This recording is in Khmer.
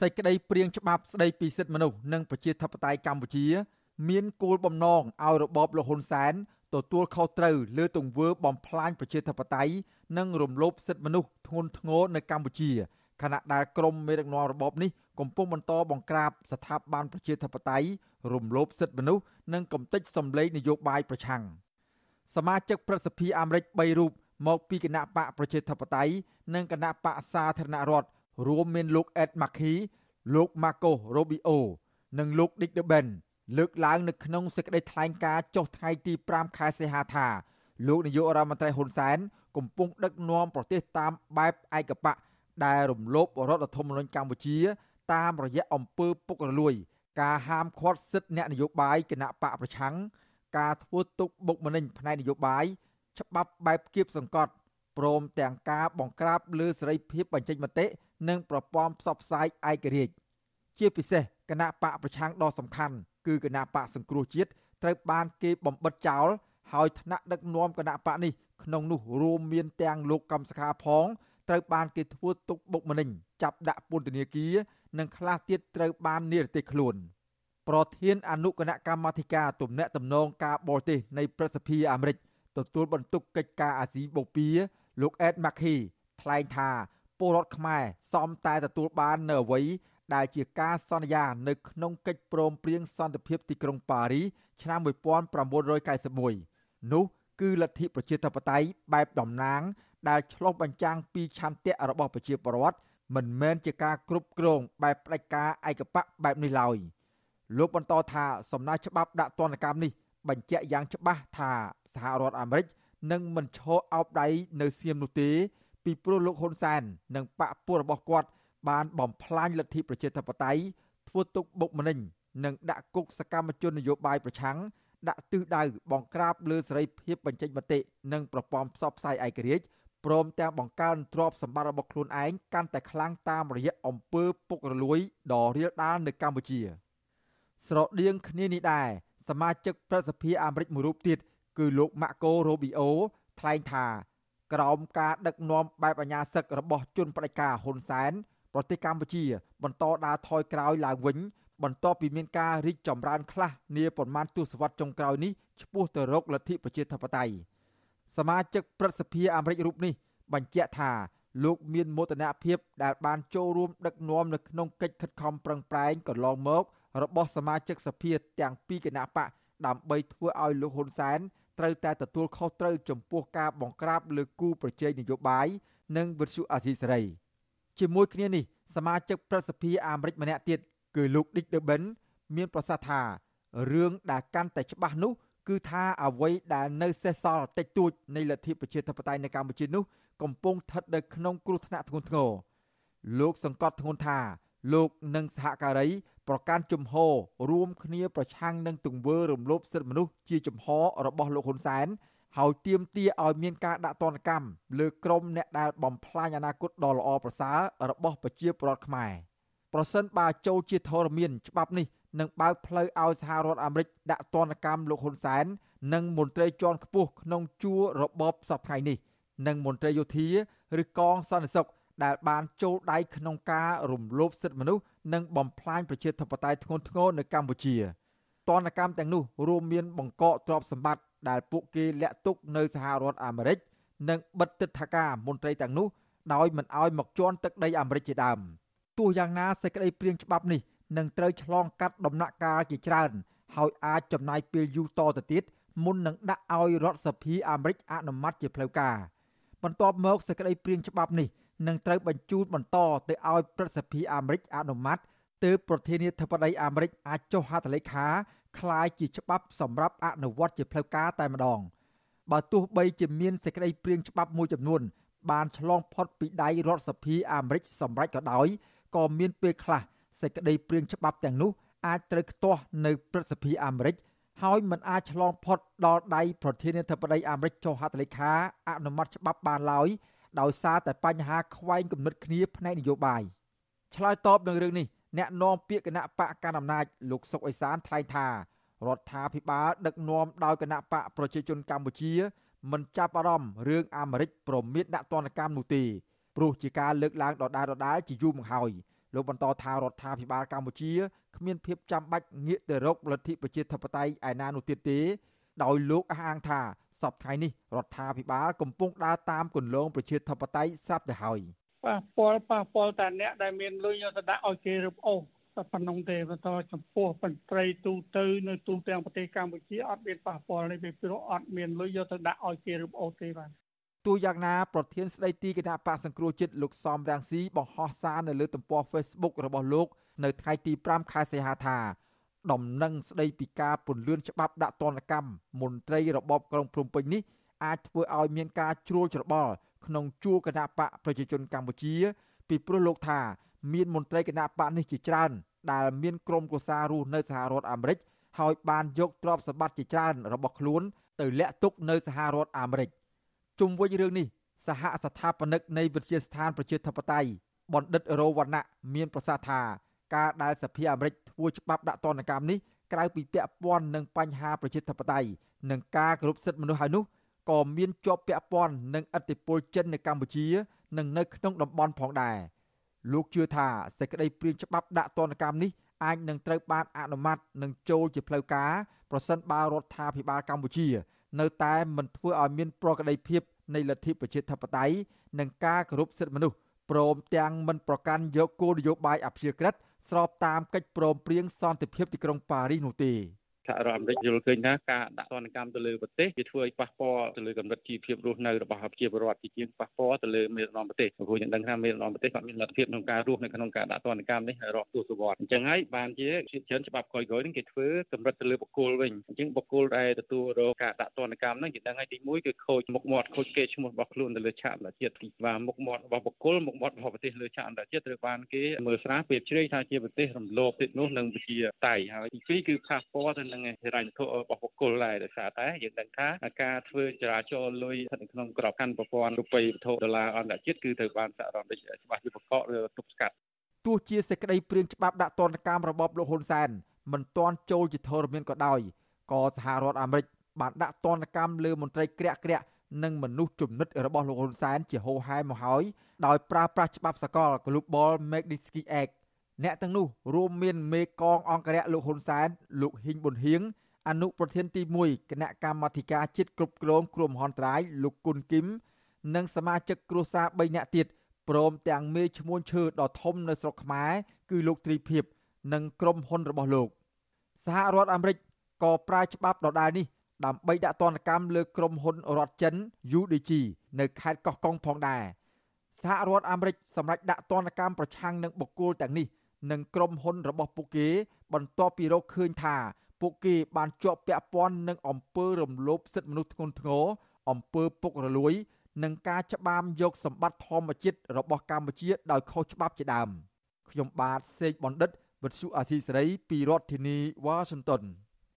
សេចក្តីព្រៀងច្បាប់ស្តីពីសិទ្ធិមនុស្សនិងប្រជាធិបតេយ្យកម្ពុជា មានគោលបំណងឲ្យរបបលហ៊ុនសែនទទួលខុសត្រូវលើទង្វើបំផ្លាញប្រជាធិបតេយ្យនិងរំលោភសិទ្ធិមនុស្សធ្ងន់ធ្ងរនៅកម្ពុជាខណៈដែលក្រមមេដឹកនាំរបបនេះកំពុងបន្តបង្ក្រាបស្ថាប័នប្រជាធិបតេយ្យរំលោភសិទ្ធិមនុស្សនិងកំទេចសម្លេងនយោបាយប្រឆាំងសមាជិកប្រសិទ្ធិអាមេរិក3រូបមកពីគណៈបកប្រជាធិបតេយ្យនិងគណៈបកសាធារណរដ្ឋ រួមមានលោកអេតម៉ាឃីលោក Marco Rubio និងលោក Dick Durban លើកឡើងនៅក្នុងសេចក្តីថ្លែងការណ៍ចុះថ្ងៃទី5ខែសីហាថាលោកនាយករដ្ឋមន្ត្រីហ៊ុនសែនកំពុងដឹកនាំប្រទេសតាមបែបឯកបកដែលរំលោភរដ្ឋធម្មនុញ្ញកម្ពុជា តាមរយៈអំពើពុករលួយ ការហាមឃាត់សិទ្ធិអ្នកនយោបាយគណៈបកប្រឆាំងការធ្វើទុកបុកម្នេញផ្នែកនយោបាយច្បាប់បែបគៀបសង្កត់ព្រមទាំងការបង្ក្រាបលើសេរីភាពបញ្ចេញមតិ និងប្រព័ន្ធផ្សព្វផ្សាយឯករាជ្យជាពិសេសគណៈបកប្រឆាំងដ៏សំខាន់គឺគណៈបកសង្គ្រោះជាតិត្រូវបានគេបំបិតចោលហើយថ្នាក់ដឹកនាំគណៈបកនេះក្នុងនោះរួមមានទាំងលោកកំសខាផងត្រូវបានគេធ្វើទុកបុកម្នេញចាប់ដាក់ពន្ធនាគារនិងខ្លះទៀតត្រូវបាននិរទេសខ្លួនប្រធានអនុគណៈកម្មាធិការទំនាក់ទំនងការបរទេសនៃប្រសិទ្ធិអាមេរិកទទួលបន្ទុកកិច្ចការអាស៊ីបូព៌ាលោកអេតម៉ាឃីថ្លែងថា ពលរដ្ឋខ្មែរសមតែទទួលបាននៅអ្វីដែលជាការសន្យានៅក្នុងកិច្ចព្រមព្រៀងសន្តិភាពទីក្រុងប៉ារីឆ្នាំ1991នោះគឺលទ្ធិប្រជាធិបតេយ្យបែបតំណាង ដែលឆ្លុះបញ្ចាំងពីឆន្ទៈរបស់ប្រជាពលរដ្ឋមិនមែនជាការគ្រប់គ្រងបែបផ្ដាច់ការឯកបកបែបនេះឡើយលោកបន្តថាសំណើច្បាប់ដាក់ទណ្ឌកម្មនេះបញ្ជាក់យ៉ាងច្បាស់ថាសហរដ្ឋអាមេរិកនឹងមិនឈរអោបដៃនៅសៀមនោះទេ ពីព្រោះលោកហ៊ុនសែននិងបកពួករបស់គាត់បានបំផ្លាញលទ្ធិប្រជាធិបតេយ្យធ្វើទុកបុកម្នេញនិងដាក់គុកសកម្មជននយោបាយប្រឆាំងដាក់ទិសដៅបង្ក្រាបលើសេរីភាពបញ្ចេញមតិនិងប្រព័ន្ធផ្សព្វផ្សាយឯករាជ្យព្រមទាំងបង្កើនទ្រព្យសម្បត្តិរបស់ខ្លួនឯងកាន់តែខ្លាំងតាមរយៈអំពើពុករលួយដ៏រាលដាលនៅកម្ពុជា ស្រដៀងគ្នានេះដែរសមាជិកប្រសិទ្ធិអាមេរិកមួយរូបទៀតគឺលោកម៉ាក់កូរ៉ូប៊ីអូថ្លែងថា ក្រោមការដឹកនាំបែបអាញាសឹករបស់ជនផ្ដាច់ការហ៊ុនសែនប្រទេសកម្ពុជា បន្តដើរថយក្រោយឡើងវិញ បន្ទាប់ពីមានការរីកចម្រើនខ្លះនាប្រមាណទសវត្សរ៍ចុងក្រោយនេះឆ្ពោះទៅរកលទ្ធិប្រជាធិបតេយ្យសមាជិកព្រឹទ្ធសភាអាមេរិករូបនេះបញ្ជាក់ថាលោកមានមោទនភាពដែលបានចូលរួមដឹកនាំនៅក្នុងកិច្ចខិតខំប្រឹងប្រែងកន្លងមក របស់សមាជិកសភាទាំងពីរគណៈបកដើម្បីធ្វើឲ្យលោកហ៊ុនសែន ត្រូវតែទទួលខុសត្រូវចំពោះការបង្ក្រាបលើគូប្រជែងនយោបាយនិងវិទ្យុអាស៊ីសេរីជាមួយគ្នានេះសមាជិកប្រសិទ្ធិអាមេរិកម្នាក់ទៀតគឺលោក Dick Durban មានប្រសាសន៍ថារឿងដែលកាន់តែច្បាស់នោះគឺថាអ្វីដែលនៅសេសសល់តិចតួចនៃលទ្ធិប្រជាធិបតេយ្យនៅកម្ពុជានោះកំពុងស្ថិតនៅក្នុងគ្រោះថ្នាក់ធ្ងន់ធ្ងរលោកសង្កត់ធ្ងន់ថា លោកនិងសហការីប្រកាន់ជំហររួមគ្នាប្រឆាំងនឹងទង្វើរំលោភសិទ្ធិមនុស្សជាជំហររបស់លោកហ៊ុនសែនហើយទាមទារឲ្យមានការដាក់ទណ្ឌកម្មលើក្រុមអ្នកដែលបំផ្លាញអនាគតដ៏ល្អប្រសើររបស់ប្រជាពលរដ្ឋខ្មែរប្រសិនបើចូលជាធរមានច្បាប់នេះនឹងបើកផ្លូវឲ្យសហរដ្ឋអាមេរិកដាក់ទណ្ឌកម្មលោកហ៊ុនសែននិងមន្ត្រីជាន់ខ្ពស់ក្នុងជួររបបសពថ្ងៃនេះនិងមន្ត្រីយោធាឬកងសន្តិសុខ ដែលបានចូលដៃក្នុងការរំលោភសិទ្ធិមនុស្សនិងបំផ្លាញប្រជាធិបតេយ្យធ្ងន់ធ្ងរនៅកម្ពុជាតនកម្មទាំងនោះរួមមានបង្កកទ្រព្យសម្បត្តិដែលពួកគេលាក់ទុកនៅសហរដ្ឋអាមេរិកនិងបិទទឹកថាការមន្ត្រីទាំងនោះដោយមិនអោយមកជន់ទឹកដីអាមេរិកជាដើមទោះយ៉ាងណាសេចក្តីព្រៀងច្បាប់នេះនឹងត្រូវឆ្លងកាត់ដំណាក់កាលជាច្រើនហើយអាចចំណាយពេលយូរតទៅទៀតមុននឹងដាក់ឲ្យរដ្ឋសភាអាមេរិកអនុម័តជាផ្លូវការបន្ទាប់មកសេចក្តីព្រៀងច្បាប់នេះ នឹងត្រូវបញ្ជូនបន្តទៅឲ្យព្រឹទ្ធសភាអាមេរិកអនុម័តទើបប្រធានាធិបតីអាមេរិកអាចចុះហត្ថលេខាคล้ายជាច្បាប់សម្រាប់អនុវត្តជាផ្លូវការតែម្ដងបើទោះបីជាមានសេចក្តីព្រៀងច្បាប់មួយចំនួនបានឆ្លងផុតពីដៃរដ្ឋសភាអាមេរិកសម្រាប់ក៏ដោយក៏មានពេលខ្លះសេចក្តីព្រៀងច្បាប់ទាំងនោះអាចត្រូវខ្ទាស់នៅព្រឹទ្ធសភាអាមេរិកហើយមិនអាចឆ្លងផុតដល់ដៃប្រធានាធិបតីអាមេរិកចុះហត្ថលេខាអនុម័តច្បាប់បានឡើយ ដោយសារតែបញ្ហាខ្វែងគំនិតគ្នាផ្នែកនយោបាយឆ្លើយតបនឹងរឿងនេះអ្នកនាំពាក្យគណៈបកកណ្ដាលអំណាចលោកសុកអេសានថ្លែងថារដ្ឋាភិបាលដឹកនាំដោយគណៈបកប្រជាជនកម្ពុជា មិនចាប់អារម្មណ៍រឿងអាមេរិកប្រមានដាក់ទណ្ឌកម្មនោះទេព្រោះជាការលើកឡើងដដែលៗជាយូរមកហើយលោកបន្តថារដ្ឋាភិបាលកម្ពុជាគ្មានភាពចាំបាច់ងាកទៅរកលទ្ធិប្រជាធិបតេយ្យឯណានោះទៀតទេ ដោយលោកអះអាងថា សពថ្ងៃនេះរដ្ឋាភិបាលកំពុងដើរតាមគន្លងប្រជាធិបតេយ្យស្រាប់ទៅហើយប៉ះពាល់ប៉ះពាល់តែអ្នកដែលមានលុយយកទៅដាក់ឲ្យគេរឹបអូសតែប៉ុណ្ណឹងទេបន្តចំពោះបន្ត្រីទូទៅនៅទូទាំងប្រទេសកម្ពុជាអត់មានប៉ះពាល់នេះពីព្រោះអត់មានលុយយកទៅដាក់ឲ្យគេរឹបអូសទេបាទទោះយ៉ាងណាប្រធានស្ដីទីគណៈបកសង្គ្រោះជាតិលោកសំរាំងស៊ីបង្ហោះសារនៅលើទំព័រ Facebook របស់លោក នៅថ្ងៃទី5ខែសីហាថា ដំណឹងស្ដីពីការពន្លឿនច្បាប់ដាក់ទណ្ឌកម្មមន្ត្រីរបបក្រុងភ្នំពេញនេះអាចធ្វើឲ្យមានការជ្រួលច្របល់ក្នុងជួរគណៈបកប្រជាជនកម្ពុជា ពីព្រោះលោកថា មានមន្ត្រីគណៈបកនេះជាច្រើន ដែលមានក្រុមគូសាររស់នៅសហរដ្ឋអាមេរិកហើយបានយកទ្រព្យសម្បត្តិជាច្រើនរបស់ខ្លួន ទៅលាក់ទុកនៅសហរដ្ឋអាមេរិកជុំវិញរឿងនេះសហស្ថាបនិកនៃវិទ្យាស្ថានប្រជាធិបតេយ្យបណ្ឌិតរោវណ្ណៈមានប្រសាសន៍ថា ការដែលសភាអាមេរិកធ្វើច្បាប់ដាក់ទណ្ឌកម្មនេះក្រៅពីពាក់ព័ន្ធនឹងបញ្ហាប្រជាធិបតេយ្យនិងការគោរពសិទ្ធិមនុស្សហើយនោះក៏មានជាប់ពាក់ព័ន្ធនឹងឥទ្ធិពលចិននៅកម្ពុជា និងនៅក្នុងតំបន់ផងដែរលោកជឿថាសេចក្តីព្រាងច្បាប់ដាក់ទណ្ឌកម្មនេះអាចនឹងត្រូវបានអនុម័តនិងចូលជាផ្លូវការប្រសិនបើរដ្ឋាភិបាលកម្ពុជា នៅតែមិនធ្វើឲ្យមានប្រក្រតីភាពនៃលទ្ធិប្រជាធិបតេយ្យនិងការគោរពសិទ្ធិមនុស្សព្រមទាំងមិនប្រកាន់យកគោលនយោបាយអព្យាក្រឹត ស្របតាមកិច្ចព្រមព្រៀងសន្តិភាពទីក្រុងប៉ារីសនោះទេ សហរដ្ឋអាមេរិកយល់ឃើញថាការដាក់ទណ្ឌកម្មទៅលើប្រទេសវាធ្វើឲ្យប៉ះពាល់ទៅលើកម្រិតជីវភាពរស់នៅរបស់ប្រជាពលរដ្ឋជាជាងប៉ះពាល់ទៅលើមេដឹកនាំប្រទេសព្រោះយើងដឹងថាមេដឹកនាំប្រទេសគាត់មានលទ្ធភាពក្នុងការរស់នៅក្នុងការដាក់ទណ្ឌកម្មនេះរាប់ទសវត្សរ៍អញ្ចឹងហើយបានជាជាច្រើនច្បាប់ក្រោយៗនេះគេធ្វើកម្រិតទៅលើបុគ្គលវិញអញ្ចឹងបុគ្គលដែលទទួលរងការដាក់ទណ្ឌកម្មហ្នឹងគេដឹងហើយទី1គឺខូចមុខមាត់ខូចកេរ្តិ៍ឈ្មោះរបស់ខ្លួនទៅលើឆាកអន្តរជាតិទី2មុខមាត់របស់បុគ្គលមុខមាត់របស់ប្រទេសលើឆាកអន្តរជាតិត្រូវបានគេមើលស្រាពេលជ្រែកថាជាប្រទេសរំលោភសិទ្ធិនោះនិងប្រជាតៃហើយទី2គឺផាសពតទៅនឹងហិរញ្ញវត្ថុរបស់បុគ្គលដែរដោយសារតែយើងដឹងថាការធ្វើចរាចរណ៍លុយស្ថិតនៅក្នុងក្របខ័ណ្ឌប្រព័ន្ធរូបិយវត្ថុដុល្លារអន្តរជាតិគឺត្រូវបានសហរដ្ឋអាមេរិកច្បាស់ជាបកកឬទប់ស្កាត់ទោះជាសេចក្តីព្រាងច្បាប់ដាក់ទណ្ឌកម្មរបបលោកហ៊ុនសែនមិនទាន់ចូលជាធរមានក៏ដោយក៏សហរដ្ឋអាមេរិកបានដាក់ទណ្ឌកម្មលើមន្ត្រីក្រាក់ក្រាក់និងមនុស្សជំនិតរបស់លោកហ៊ុនសែនជាហូហែមកហើយដោយប្រើប្រាស់ច្បាប់សកល Global Magnitsky Act អ្នកទាំងនោះរួមមានមេកងអង្គរៈលោកហ៊ុនសែនលោកហ៊ីងប៊ុនហៀងអនុប្រធានទី1គណៈកម្មាធិការជាតិគ្រប់គ្រងគ្រោះមហន្តរាយលោកគុណគឹមនិងសមាជិកគ្រួសារ3នាក់ទៀតព្រមទាំងមេឈ្មោះឈើដ៏ធំនៅស្រុកខ្មែរគឺលោកទ្រីភិបនិងក្រុមហ៊ុនរបស់លោកសហរដ្ឋអាមេរិកក៏ប្រើច្បាប់ដដែលនេះដើម្បីដាក់ទណ្ឌកម្មលើក្រុមហ៊ុនរដ្ឋចិន UDG នៅខេត្តកោះកុងផងដែរសហរដ្ឋអាមេរិកសម្រេចដាក់ទណ្ឌកម្មប្រឆាំងនឹងបុគ្គលទាំងនេះ និងក្រុមហ៊ុនរបស់ពួកគេ បន្ទាប់ពីរកឃើញថាពួកគេបានជាប់ពាក់ព័ន្ធនឹងអំពើរំលោភសិទ្ធិមនុស្សធ្ងន់ធ្ងរអំពើពុករលួយ និងការច្បាមយកសម្បត្តិធម្មជាតិរបស់កម្ពុជាដោយខុសច្បាប់ជាដើមខ្ញុំបាទសេកបណ្ឌិតវិទ្យុអាស៊ីសេរីពីរដ្ឋធានីវ៉ាស៊ីនតោន